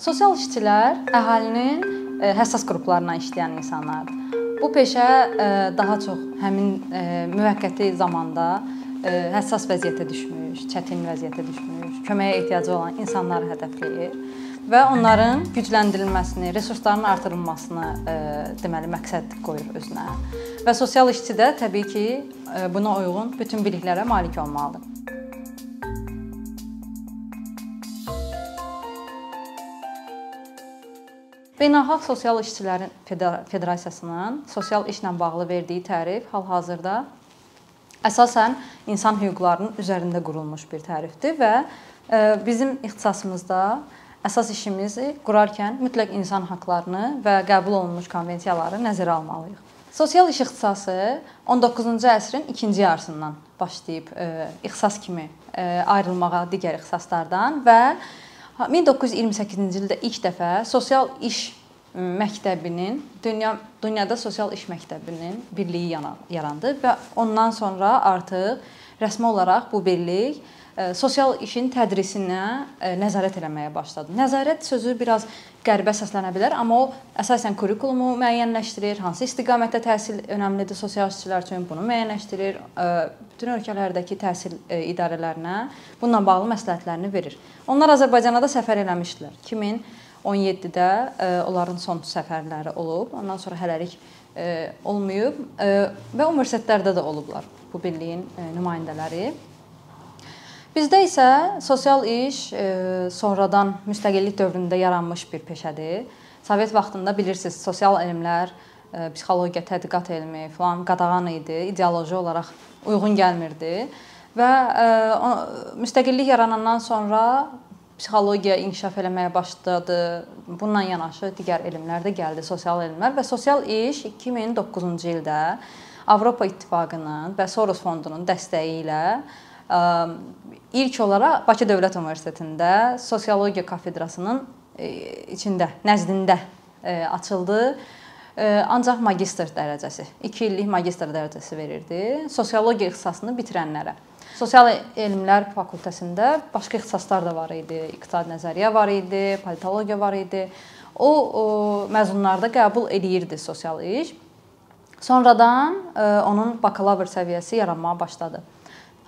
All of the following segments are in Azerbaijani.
Sosial işçilər əhalinin e, həssas qruplarına işləyən insanlardır. Bu peşə e, daha çox həmin e, müvəqqəti zamanda həssas vəziyyətə düşmüş, çətin vəziyyətə düşmüş, köməyə ehtiyacı olan insanları hədəfləyir və onların gücləndirilməsini, resursların artırılmasını deməli məqsəd qoyur özünə. Və sosial işçi də təbii ki, buna uyğun bütün biliklərə malik olmalıdır. Beynəlxalq Sosial İşçilərin Federasiyasının sosial işlə bağlı verdiyi tərif hal-hazırda əsasən insan hüquqlarının üzərində qurulmuş bir tərifdir və e, bizim ixtisasımızda əsas işimizi qurarkən mütləq insan hüquqlarını və qəbul olunmuş konvensiyaları nəzərə almalıyıq. Sosial iş ixtisası 19-cu əsrin ikinci yarısından başlayıb e, ixtisas kimi e, ayrılmağa digər ixtisaslardan və 1928-ci ildə ilk dəfə sosial iş məktəbinin dünya dünyada sosial iş məktəbinin birliyi yarandı və ondan sonra artıq rəsmi olaraq bu birlik sosial işin tədrisinə nəzarət etməyə başladı. Nəzarət sözü biraz qəribə səslənə bilər, amma o əsasən kurrikulumu müəyyənləşdirir, hansı istiqamətdə təhsil önəmlidir sosial işçilər üçün bunu müəyyənləşdirir, bütün ölkələrdəki təhsil idarələrinə bununla bağlı məsləhətlərini verir. Onlar Azərbaycana da səfər eləmişdilər. 2017-də onların son səfərləri olub. Ondan sonra hələlik olmayıb və universitetlərdə də olublar bu birliyin nümayəndələri. Bizdə isə sosial iş e, sonradan müstəqillik dövründə yaranmış bir peşədir. Sovet vaxtında bilirsiniz, sosial elmlər, e, psixologiya, tədqiqat elmi falan qadağan idi, ideoloji olaraq uyğun gəlmirdi və müstəqillik yaranandan sonra psixologiya inkişaf eləməyə başladı. Bununla yanaşı digər elmlər də gəldi, sosial elmlər və sosial iş 2009-cu ildə Avropa İttifaqının və Soros fondunun dəstəyi ilə ilk olaraq Bakı Dövlət Universitetində sosiologiya kafedrasının e, içində, nəzdində e, açıldı. E, ancaq magistr dərəcəsi, 2 illik magistr dərəcəsi verirdi sosiologiya ixtisasını bitirənlərə. Sosial elmlər fakültəsində başqa ixtisaslar da var idi. İqtisadi nəzəriyyə var idi, politologiya var idi. O, o məzunlarda qəbul eləyirdi sosial iş. Sonradan onun bakalavr səviyyəsi yaranmağa başladı.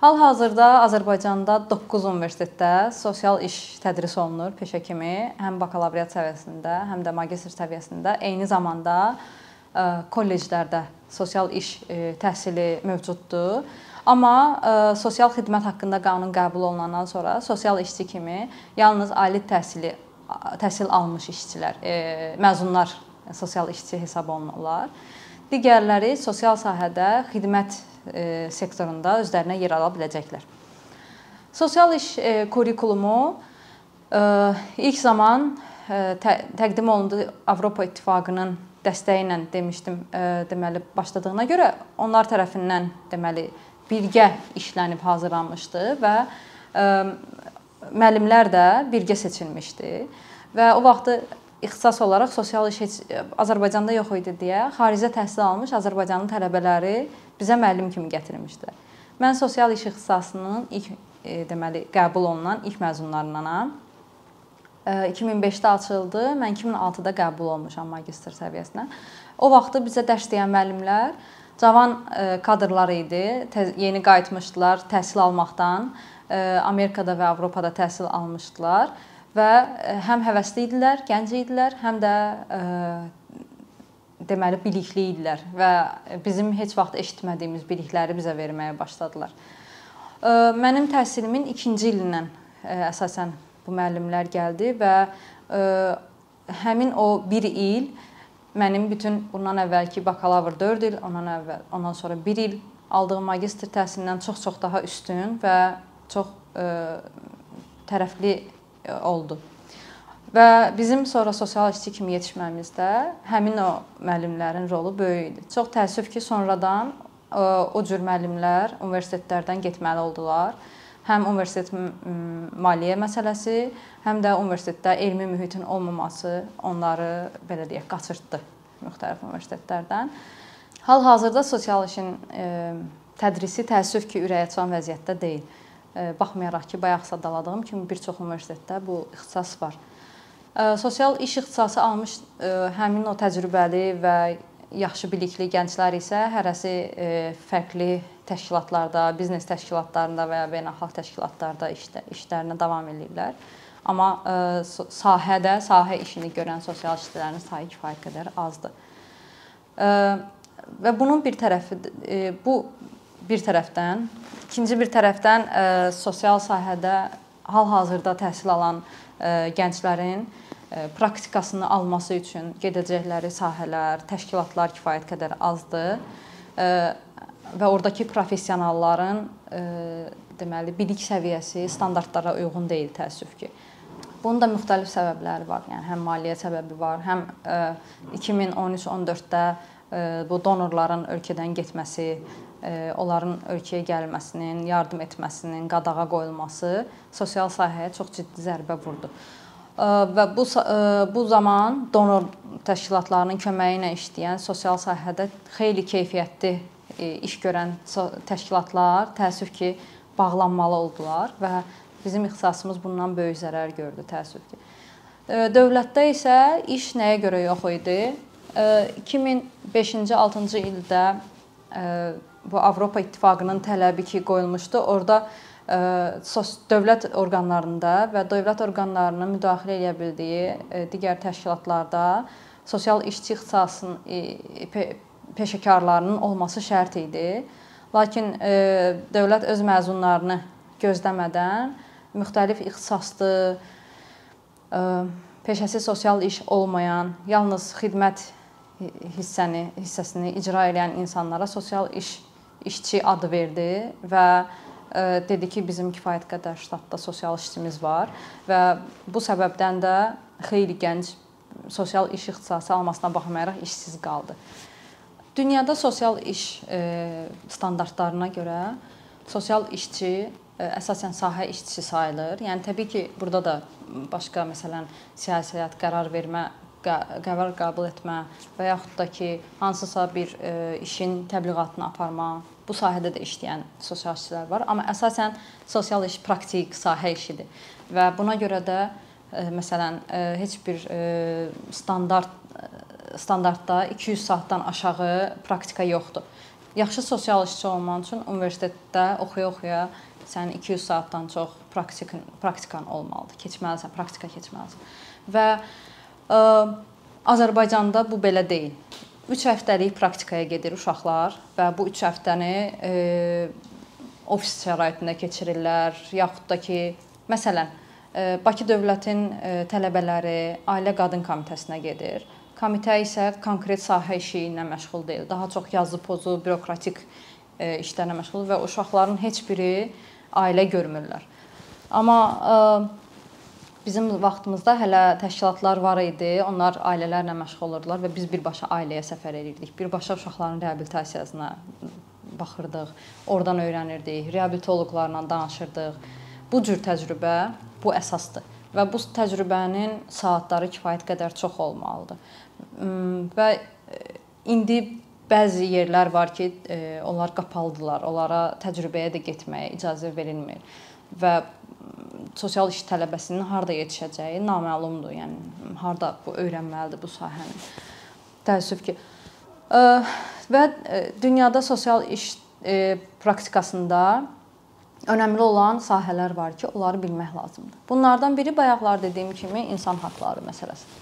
Hal-hazırda Azərbaycanda 9 universitetdə sosial iş tədris olunur peşə kimi, həm bakalavriat səviyyəsində, həm də magistr səviyyəsində. Eyni zamanda e, kolleclərdə sosial iş e, təhsili mövcuddur. Amma ə, e, sosial xidmət haqqında qanun qəbul olunandan sonra sosial işçi kimi yalnız ali təhsili təhsil almış işçilər, e, məzunlar sosial işçi hesab olunurlar. Digərləri sosial sahədə xidmət sektorunda özlərinə yer ala biləcəklər. Sosial iş e, kurrikulumu e, ilk zaman təqdim olundu Avropa İttifaqının dəstəyi ilə demişdim, deməli başladığına görə onlar tərəfindən deməli birgə işlənib hazırlanmışdı və müəllimlər də birgə seçilmişdi və o vaxtı ixtisas olaraq sosial iş heç Azərbaycanda yox idi deyə xaricdə təhsil almış Azərbaycanın tələbələri bizə müəllim kimi gətirmişdilər. Mən sosial iş ixtisasının ilk e, deməli qəbul olunan ilk məzunlarındanam. E, 2005-də açıldı. Mən 2006-da qəbul olmuşam magistr səviyyəsinə. O vaxtı bizə dərs deyən müəllimlər cavan e, kadrlar idi. Yeni qayıtmışdılar təhsil almaqdan. E, Amerikada və Avropada təhsil almışdılar və e, həm həvəsli idilər, gənc idilər, həm də e, deməli bilikli idilər və bizim heç vaxt eşitmədiyimiz bilikləri bizə verməyə başladılar. E, mənim təhsilimin 2-ci ilindən əsasən bu müəllimlər gəldi və həmin o 1 il mənim bütün bundan əvvəlki bakalavr 4 il, ondan əvvəl, ondan sonra 1 il aldığım magistr təhsilindən çox-çox daha üstün və çox ə, tərəfli oldu. Və bizim sonra sosial işçi kimi yetişməmizdə həmin o müəllimlərin rolu böyük idi. Çox təəssüf ki, sonradan o cür müəllimlər universitetlərdən getməli oldular. Həm universitet maliyyə məsələsi, həm də universitetdə elmi mühitin olmaması onları belə deyək, qaçırtdı müxtəlif universitetlərdən. Hal-hazırda sosial işin tədrisi təəssüf ki, ürəkaçan vəziyyətdə deyil. Baxmayaraq ki, bayaq sadaladığım kimi bir çox universitetdə bu ixtisas var. Sosial iş ixtisası almış həmin o təcrübəli və yaxşı bilikli gənclər isə hərəsi fərqli təşkilatlarda, biznes təşkilatlarında və ya beynəlxalq təşkilatlarda işdə işlərinə davam edirlər. Amma sahədə, sahə işini görən sosial işçilərin sayı kifayət qədər azdır. Və bunun bir tərəfi bu bir tərəfdən, ikinci bir tərəfdən sosial sahədə hal-hazırda təhsil alan gənclərin praktikasını alması üçün gedəcəkləri sahələr, təşkilatlar kifayət qədər azdır və ordakı professionalların deməli bilik səviyyəsi standartlara uyğun deyil təəssüf ki. Bunun da müxtəlif səbəbləri var. Yəni həm maliyyə səbəbi var, həm 2013-14-də bu donorların ölkədən getməsi, onların ölkəyə gəlməsinin, yardım etməsinin qadağa qoyulması sosial sahəyə çox ciddi zərbə vurdu və bu bu zaman donor təşkilatlarının köməyi ilə işləyən sosial sahədə xeyli keyfiyyətli iş görən təşkilatlar təəssüf ki, bağlanmalı oldular və bizim ixtisasımız bundan böyük zərər gördü təəssüf ki. Dövlətdə isə iş nəyə görə yox idi? 2005-ci, 6-cı ildə bu Avropa İttifaqının tələbi ki, qoyulmuşdu. Orda dövlət orqanlarında və dövlət orqanlarının müdaxilə edə bildiyi digər təşkilatlarda sosial işçi ixtisasının peşəkarlarının olması şərt idi. Lakin dövlət öz məzunlarını gözləmədən müxtəlif ixtisaslı peşəsi sosial iş olmayan, yalnız xidmət hissəni hissəsini icra edən insanlara sosial iş işçi adı verdi və dedi ki, bizim kifayət qədər ştatda sosial işçimiz var və bu səbəbdən də xeyli gənc sosial iş ixtisası almasına baxmayaraq işsiz qaldı. Dünyada sosial iş standartlarına görə sosial işçi əsasən sahə işçisi sayılır. Yəni təbii ki, burada da başqa məsələn siyasət, qərar vermə, qərar qəbul etmə və yaxud da ki, hansısa bir işin təbliğatını aparma, bu sahədə də işləyən sosial işçilər var, amma əsasən sosial iş praktik sahə işidir. Və buna görə də e, məsələn e, heç bir e, standart standartda 200 saatdan aşağı praktika yoxdur. Yaxşı sosial işçi olman üçün universitetdə oxuya-oxuya sənin 200 saatdan çox praktik praktikan olmalıdır. Keçməlisən, praktika keçməlisən. Və Azərbaycanda bu belə deyil. 3 həftəlik praktikaya gedir uşaqlar və bu 3 həftəni e, ofis şəraitində keçirirlər, yaxud da ki, məsələn, e, Bakı dövlətin e, tələbələri Ailə Qadın Komitəsinə gedir. Komitə isə konkret sahə işi ilə məşğul deyil. Daha çox yazı pozu, bürokratik işlərlə məşğul və uşaqların heç biri ailə görmürlər. Amma Bizim vaxtımızda hələ təşkilatlar var idi. Onlar ailələrlə məşğul olurdular və biz birbaşa ailəyə səfər edirdik. Birbaşa uşaqların reabilitasiyasına baxırdıq. Oradan öyrənirdik. Reabilitoloqlarla danışırdıq. Bu cür təcrübə bu əsasdır və bu təcrübənin saatları kifayət qədər çox olmalıdır. Və e, indi bəzi yerlər var ki, e, onlar qapalıdılar. Onlara təcrübəyə də getməyə icazə verilmir və sosial iş tələbəsinin harda yetişəcəyi naməlumdur. Yəni harda bu öyrənməlidir bu sahəni. Təəssüf ki və dünyada sosial iş praktikasında önəmli olan sahələr var ki, onları bilmək lazımdır. Bunlardan biri bayaqlar dediyim kimi insan haqqları məsələsidir.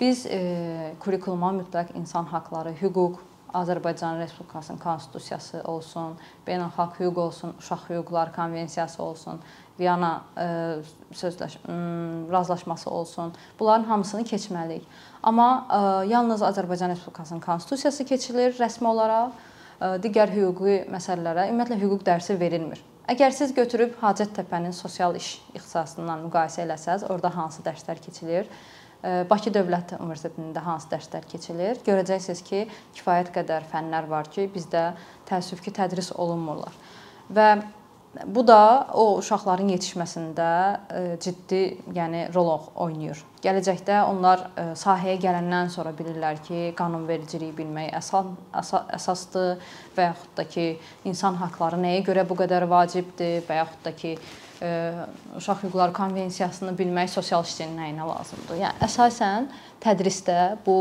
Biz e, kurikuluma mütləq insan haqqları, hüquq, Azərbaycan Respublikasının konstitusiyası olsun, beynəlxalq hüquq olsun, uşaq hüquqları konvensiyası olsun, Viyana e, sözləş razılaşması olsun. Bunların hamısını keçməliyik. Amma e, yalnız Azərbaycan Respublikasının konstitusiyası keçilir rəsmi olaraq. E, digər hüquqi məsələlərə ümumiyyətlə hüquq dərsi verilmir. Əgər siz götürüb Hacəttepe'nin sosial iş ixtisasından müqayisə eləsəz, orada hansı dərslər keçilir? Bakı Dövlət Universitetində hansı dərslər keçilir? Görəcəksiniz ki, kifayət qədər fənlər var ki, bizdə təəssüf ki, tədris olunmurlar. Və bu da o uşaqların yetişməsində ciddi, yəni rol oynayır. Gələcəkdə onlar sahəyə gələndən sonra bilirlər ki, qanunvericiliyi bilmək əsas əsasdır və yaxud da ki, insan haqqları nəyə görə bu qədər vacibdir və yaxud da ki, uşaq hüquqları konvensiyasını bilmək sosial işçinin nəyinə lazımdır. Yəni əsasən tədrisdə bu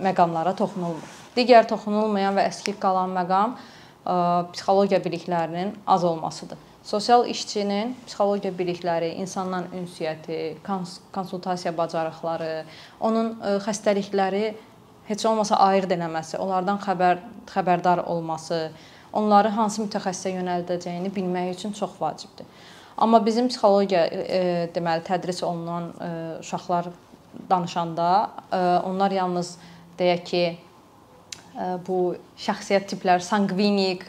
məqamlara toxunulmur. Digər toxunulmayan və əskik qalan məqam psixologiya biliklərinin az olmasıdır. Sosial işçinin psixologiya bilikləri, insanla ünsiyyəti, konsultasiya bacarıqları, onun xəstəlikləri heç olmasa ayırd eləməsi, onlardan xəbər xəbərdar olması, onları hansı mütəxəssisə yönəldəcəyini bilmək üçün çox vacibdir. Amma bizim psixologiya e, deməli tədris olunan e, uşaqlar danışanda e, onlar yalnız deyək ki, bu şəxsiyyət tipləri sanqvinik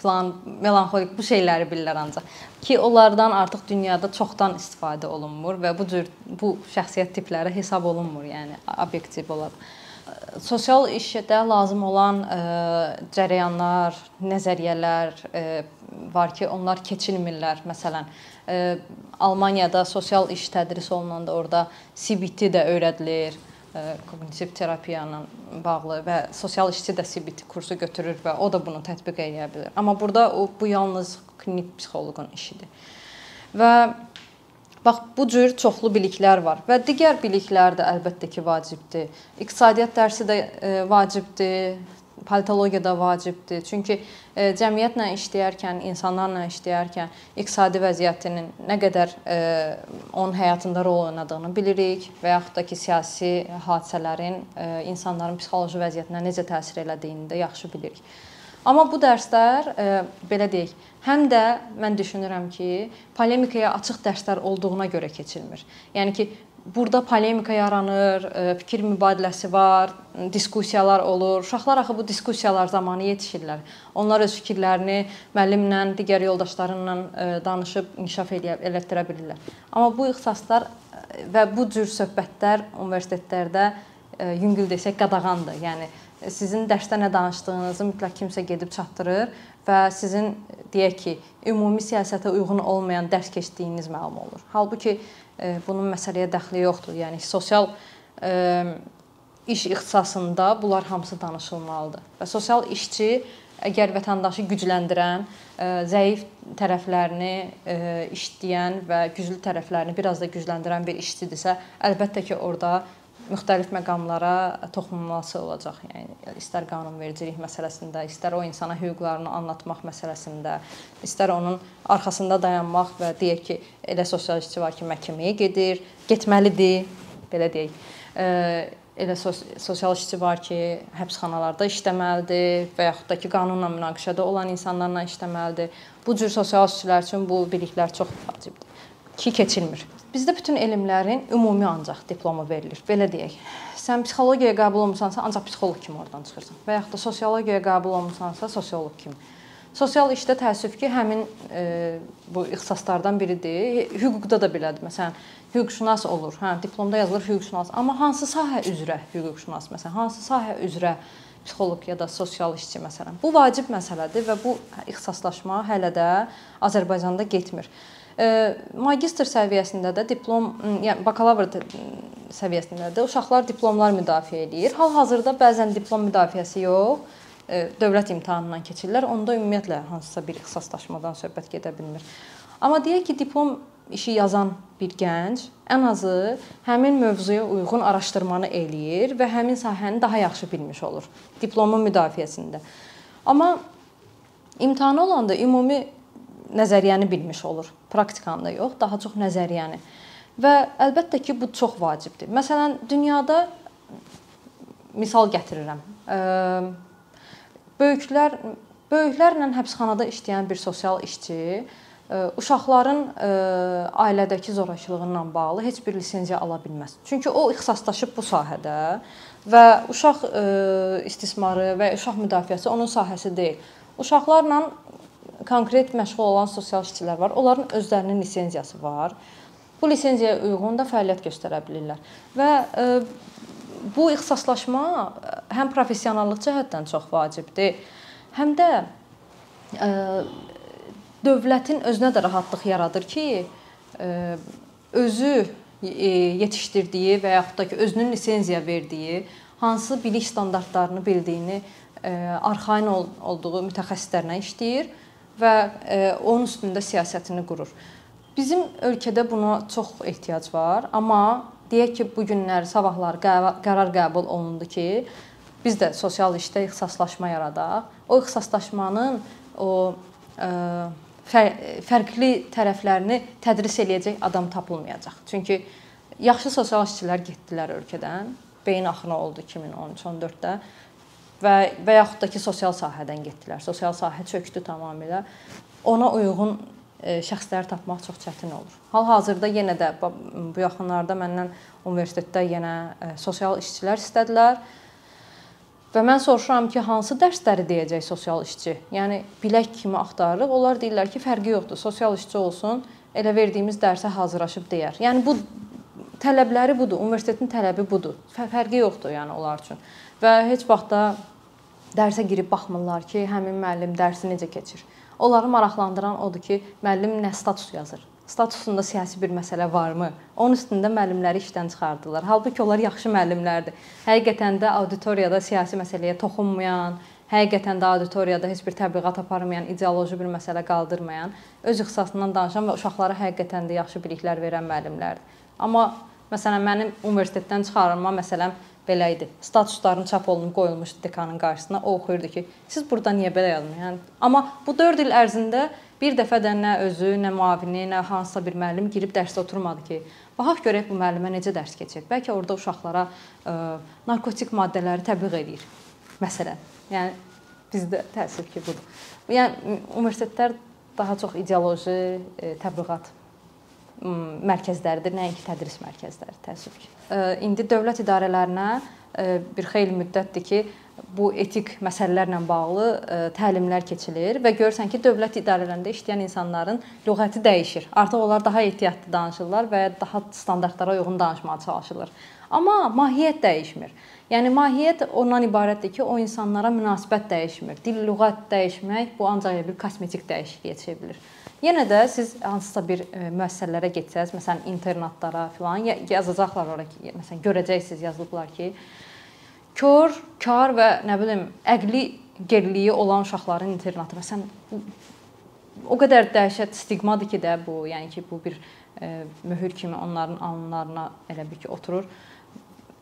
falan melanxolik bu şeyləri bilirlər ancaq ki, onlardan artıq dünyada çoxdan istifadə olunmur və bu cür bu şəxsiyyət tipləri hesab olunmur, yəni obyektiv olaraq. Sosial işdə lazım olan ə, cərəyanlar, nəzəriyyələr ə, var ki, onlar keçilmirlər. Məsələn, ə, Almaniyada sosial iş tədris olunanda orada CBT də öyrədilir koqnitiv terapiya ilə bağlı və sosial işçi də CBT kursu götürür və o da bunu tətbiq edə bilər. Amma burada o bu yalnız klinik psixoloqun işidir. Və bax bu cür çoxlu biliklər var və digər biliklər də əlbəttə ki, vacibdir. İqtisadiyyat dərsi də vacibdir, politologiya da vacibdir. Çünki e, cəmiyyətlə işləyərkən, insanlarla işləyərkən iqtisadi vəziyyətinin nə qədər e, onun həyatında rol oynadığını bilirik və yaxud da ki, siyasi hadisələrin e, insanların psixoloji vəziyyətinə necə təsir elədiyini də yaxşı bilirik. Amma bu dərslər e, belə deyək, həm də mən düşünürəm ki, polemikaya açıq dərslər olduğuna görə keçilmir. Yəni ki, Burada polemika yaranır, e, fikir mübadiləsi var, diskussiyalar olur. Uşaqlar axı bu diskussiyalar zamanı yetişirlər. Onlar öz fikirlərini müəllimlə, digər yoldaşlarınla e, danışıb inkişaf elətdirə bilirlər. Amma bu ixtisaslar e, və bu cür söhbətlər universitetlərdə yüngül desək qadağandır. Yəni sizin dərsdə nə danışdığınızı mütləq kimsə gedib çatdırır və sizin deyək ki, ümumi siyasətə uyğun olmayan dərs keçdiyiniz məlum olur. Halbuki bunun məsələyə dəxli yoxdur. Yəni sosial iş ixtisasında bunlar hamısı danışılmalıdır. Və sosial işçi əgər vətəndaşı gücləndirən, zəif tərəflərini işləyən və güclü tərəflərini biraz da gücləndirən bir işçidirsə, əlbəttə ki, orada müxtəlif məqamlara toxunulması olacaq. Yəni istər qanunvericilik məsələsində, istər o insana hüquqlarını anlatmaq məsələsində, istər onun arxasında dayanmaq və deyək ki, elə sosial işçi məhkəməyə gedir, getməlidir, belə deyək. Elə sosial işçi var ki, həbsxanalarda işləməlidir və yaxud da ki, qanunla münaqişədə olan insanlarla işləməlidir. Bu cür sosial işçilər üçün bu biliklər çox vacibdir ki, keçilmir. Bizdə bütün elmlərin ümumi ancaq diplomu verilir. Belə deyək. Sən psixologiyaya qəbul olmusansa, ancaq psixoloq kimi oradan çıxırsan. Və yaxud da sosiologiyaya qəbul olmusansa, sosioloq kimi. Sosial işdə təəssüf ki, həmin e, bu ixtisaslardan biridir. Hüquqda da belədir. Məsələn, hüquqşünas olur. Hə, diplomda yazılır hüquqşünas. Amma hansı sahə üzrə hüquqşünas məsələn, hansı sahə üzrə psixoloq ya da sosial işçi məsələn. Bu vacib məsələdir və bu ixtisaslaşma hələ də Azərbaycanda getmir. Magistr səviyyəsində də diplom, yəni bakalavr səviyyəsində də uşaqlar diplomlar müdafiə eləyir. Hal-hazırda bəzən diplom müdafiəsi yox, dövlət imtahanından keçirlər. Onda ümumiyyətlə hansısa bir ixtisaslaşmadan söhbət gedə bilmir. Amma deyək ki, diplom işi yazan bir gənc ən azı həmin mövzuya uyğun araşdırmanı eləyir və həmin sahəni daha yaxşı bilmiş olur diplomun müdafiəsində. Amma imtahan olanda ümumi nəzəriyyəni bilmiş olur. Praktikanı da yox, daha çox nəzəriyyəni. Və əlbəttə ki, bu çox vacibdir. Məsələn, dünyada misal gətirirəm. Böyüklər böyüklərlə həbsxanada işləyən bir sosial işçi uşaqların ailədəki zorakılığına bağlı heç bir lisenziya ala bilməz. Çünki o ixtisaslaşıb bu sahədə və uşaq istismarı və uşaq müdafiəsi onun sahəsi deyil. Uşaqlarla konkret məşğul olan sosial işçilər var. Onların özlərinin lisenziyası var. Bu lisenziyaya uyğun da fəaliyyət göstərə bilirlər. Və e, bu ixtisaslaşma e, həm professionallıq cəhətdən çox vacibdir, həm də e, dövlətin özünə də rahatlıq yaradır ki, özü yetişdirdiyi və yaxud da ki, özünün lisenziya verdiyi, hansı bilik standartlarını bildiyini arxain olduğu mütəxəssislərlə işləyir və onun üstündə siyasətini qurur. Bizim ölkədə buna çox ehtiyac var, amma deyək ki, bu günlər, sabahlar qərar qəbul olundu ki, biz də sosial işdə ixtisaslaşma yaradaq. O ixtisaslaşmanın o ə, fərqli tərəflərini tədris eləyəcək adam tapılmayacaq. Çünki yaxşı sosial işçilər getdilər ölkədən. Beyin axını oldu 2013-14-də və və yaxud da ki, sosial sahədən getdilər. Sosial sahə çökdü tamamilə. Ona uyğun e, şəxsləri tapmaq çox çətin olur. Hal-hazırda yenə də bu yaxınlarda məndən universitetdə yenə e, sosial işçilər istədilər. Və mən soruşuram ki, hansı dərsləri deyəcək sosial işçi? Yəni bilək kimi axtarırıq. Onlar deyirlər ki, fərqi yoxdur. Sosial işçi olsun, elə verdiyimiz dərsə hazırlaşıb deyər. Yəni bu tələbləri budur. Universitetin tələbi budur. Fərqi yoxdur yəni onlar üçün. Və heç vaxtda dərsə girib baxmırlar ki, həmin müəllim dərsi necə keçir. Onları maraqlandıran odur ki, müəllim nə status yazır statusunda siyasi bir məsələ varmı? Onun üstündə müəllimləri işdən çıxardılar. Halbuki onlar yaxşı müəllimlərdir. Həqiqətən də auditoriyada siyasi məsələyə toxunmayan, həqiqətən də auditoriyada heç bir təbliğat aparmayan, ideoloji bir məsələ qaldırmayan, öz ixtisasından danışan və uşaqlara həqiqətən də yaxşı biliklər verən müəllimlərdir. Amma məsələn mənim universitetdən çıxarılma məsələm belə idi. Statusların çap olunub qoyulmuşdu dekanın qarşısına. O oxuyurdu ki, siz burada niyə belə yazmısınız? Yəni amma bu 4 il ərzində bir dəfə də nə özü, nə müavini, nə hansısa bir müəllim girib dərsdə oturmadı ki, baxaq görək bu müəllimə necə dərs keçir. Bəlkə orada uşaqlara ə, narkotik maddələri təbliğ eləyir. Məsələn. Yəni bizdə təəssüf ki, budur. Yəni universitetlər daha çox ideoloji ə, təbliğat mərkəzləridir, nəinki tədris mərkəzləri, təəssüf ki. İndi dövlət idarələrinə bir xeyli müddətdir ki, bu etik məsələlərlə bağlı təlimlər keçilir və görürsən ki, dövlət idarələrində işləyən insanların lüğəti dəyişir. Artıq onlar daha ehtiyatlı danışırlar və daha standartlara uyğun danışmağa çalışırlar. Amma mahiyyət dəyişmir. Yəni mahiyyət ondan ibarətdir ki, o insanlara münasibət dəyişmir. Dil, lüğət dəyişmək bu ancaq bir kosmetik dəyişikliyə çevrilir. Yenə də siz hansısa bir e, müəssisələrə getsəz, məsələn internatlara filan yazacaqlar ora ki, məsələn görəcəksiniz yazılıblar ki, kör, kar və nə bilim əqli geriliyi olan uşaqların internatı. Məsələn o qədər dəhşət stigmadır ki də bu, yəni ki, bu bir e, möhür kimi onların alınlarına elə bir ki oturur.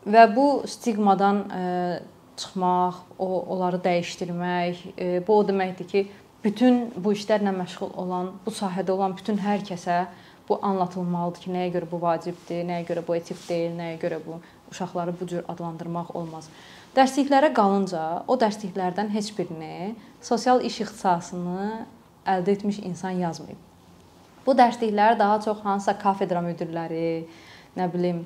Və bu stigmadan e, çıxmaq, o onları dəyişdirmək, e, bu o deməkdir ki, bütün bu işlərlə məşğul olan, bu sahədə olan bütün hər kəsə bu anlatılmalıdır ki, nəyə görə bu vacibdir, nəyə görə bu etik deyil, nəyə görə bu uşaqları bu cür adlandırmaq olmaz. Dərsliklərə qalınca o dərsliklərdən heç birini sosial iş ixtisasını əldə etmiş insan yazmayıb. Bu dərslikləri daha çox hansısa kafedra müdirləri, nə bilim,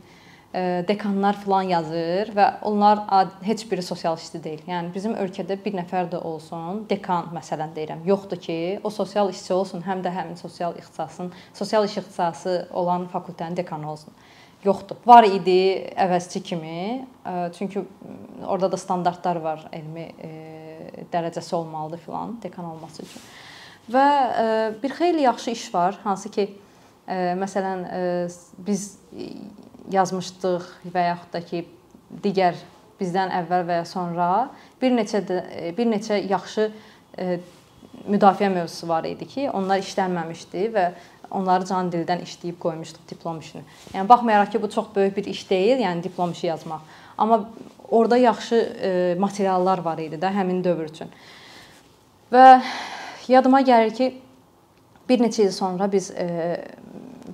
dekanlar filan yazır və onlar heç biri sosial işçi deyil. Yəni bizim ölkədə bir nəfər də olsun, dekan məsələn deyirəm, yoxdur ki, o sosial işçi olsun, həm də həmin sosial ixtisasın, sosial iş ixtisası olan fakültənin dekanı olsun. Yoxdur. Var idi əvəzçi kimi. Çünki orada da standartlar var, elmi dərəcəsi olmalıdır filan dekan olması üçün. Və bir xeyli yaxşı iş var, hansı ki məsələn biz yazmışdıq və yaxud da ki, digər bizdən əvvəl və ya sonra bir neçə də, bir neçə yaxşı e, müdafiə mövzusu var idi ki, onlar işlənməmişdi və onları can dildən işləyib qoymuşduq diplom işini. Yəni baxmayaraq ki, bu çox böyük bir iş deyil, yəni diplom işi yazmaq. Amma orada yaxşı e, materiallar var idi də həmin dövr üçün. Və yadıma gəlir ki, bir neçə il sonra biz e,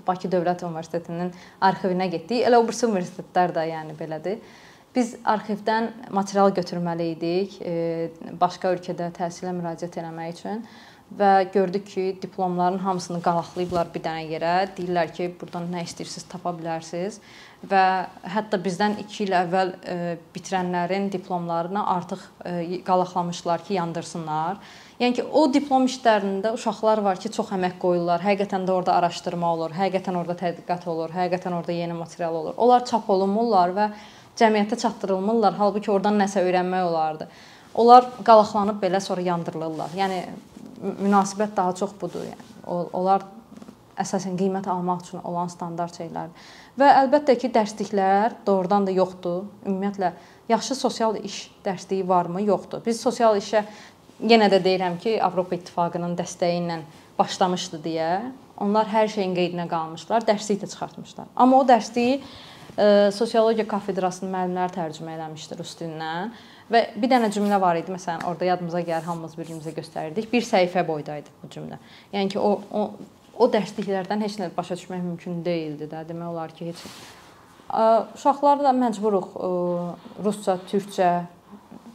Bakı Dövlət Universitetinin arxivinə getdik. Elə o birisi universitetlər də yəni belədir. Biz arxivdən material götürməli idik, e, başqa ölkədə təhsilə müraciət etmək üçün və gördük ki, diplomların hamısını qalaqlayıblar bir dənə yerə. Deyirlər ki, burdan nə istəyirsiniz tapa bilərsiniz və hətta bizdən 2 il əvvəl e, bitirənlərin diplomlarını artıq e, qalaqlamışlar ki, yandırsınlar. Yəni ki, o diplom işlərində uşaqlar var ki, çox əmək qoyurlar. Həqiqətən də orada araşdırma olur, həqiqətən orada tədqiqat olur, həqiqətən orada yeni material olur. Onlar çap olunmurlar və cəmiyyətə çatdırılmırlar. Halbuki oradan nəsə öyrənmək olardı. Onlar qalaqlanıb belə sonra yandırılırlar. Yəni münasibət daha çox budur, yəni. Onlar əsasən qiymət almaq üçün olan standart şeylərdir. Və əlbəttə ki, dərsliklər doğrudan da yoxdur. Ümumiyyətlə yaxşı sosial iş dərsliyi varmı? Yoxdur. Biz sosial işə yenə də deyirəm ki, Avropa İttifaqının dəstəyi ilə başlamışdı deyə. Onlar hər şeyin qeydinə qalmışlar, dərslik də çıxartmışlar. Amma o dərsliyi e, sosiologiya kafedrasının müəllimləri tərcümə eləmişdi rus dilindən və bir dənə cümlə var idi. Məsələn, orada yadımıza gəlir, hamımız bir-birimizə göstərirdik. Bir səhifə boydaydı bu cümlə. Yəni ki, o o o dərsliklərdən heç nə başa düşmək mümkün deyildi də. Demək olar ki, heç uşaqları da məcburuq rusca, türkcə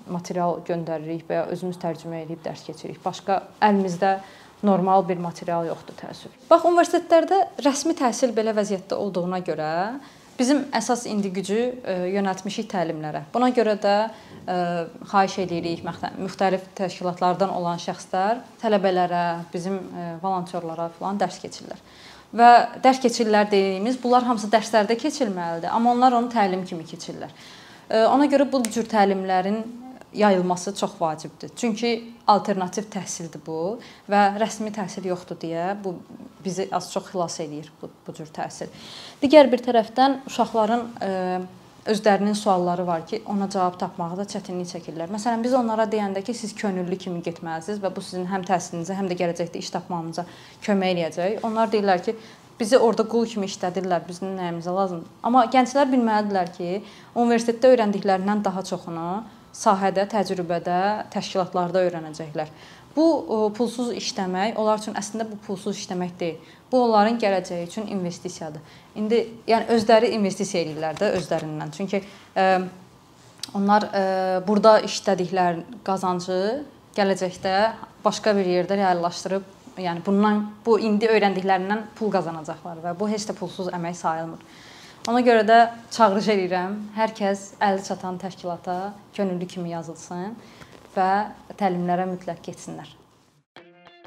material göndəririk və özümüz tərcümə edib dərs keçirik. Başqa əlimizdə normal bir material yoxdur təəssüf. Bax, universitetlərdə rəsmi təhsil belə vəziyyətdə olduğuna görə bizim əsas indi gücü yönəltmişik təlimlərə. Buna görə də xahiş edirik müxtəlif təşkilatlardan olan şəxslər tələbələrə, bizim volontyorlara falan dərs keçirlər. Və dərs keçirlər dediyimiz bunlar hamısı dərslərdə keçilməlidir, amma onlar onu təlim kimi keçirlər. Ona görə bu cür təlimlərin yayılması çox vacibdir. Çünki alternativ təhsildir bu və rəsmi təhsil yoxdur deyə bu bizi az çox xilas edir bu, bu cür təhsil. Digər bir tərəfdən uşaqların e, özlərinin sualları var ki, ona cavab tapmaqda çətinlik çəkirlər. Məsələn, biz onlara deyəndə ki, siz könüllü kimi getməlisiniz və bu sizin həm təhsilinizə, həm də gələcəkdə iş tapmağınıza kömək eləyəcək. Onlar deyirlər ki, bizi orada qul kimi işlədirlər, bizim nəyimizə lazımdır. Amma gənclər bilməlidirlər ki, universitetdə öyrəndiklərindən daha çoxunu sahədə, təcrübədə, təşkilatlarda öyrənəcəklər. Bu pulsuz işləmək onlar üçün əslində bu pulsuz işləmək deyil. Bu onların gələcəyi üçün investisiyadır. İndi yəni özləri investisiya edirlər də özlərindən. Çünki ə, onlar ə, burada işlədikləri qazancı gələcəkdə başqa bir yerdə reallaşdırıb, yəni bundan bu indi öyrəndiklərindən pul qazanacaqlar və bu heç də pulsuz əmək sayılmır. Ona görə də çağırış edirəm, hər kəs əli çatan təşkilata könüllü kimi yazılsın və təlimlərə mütləq getsinlər.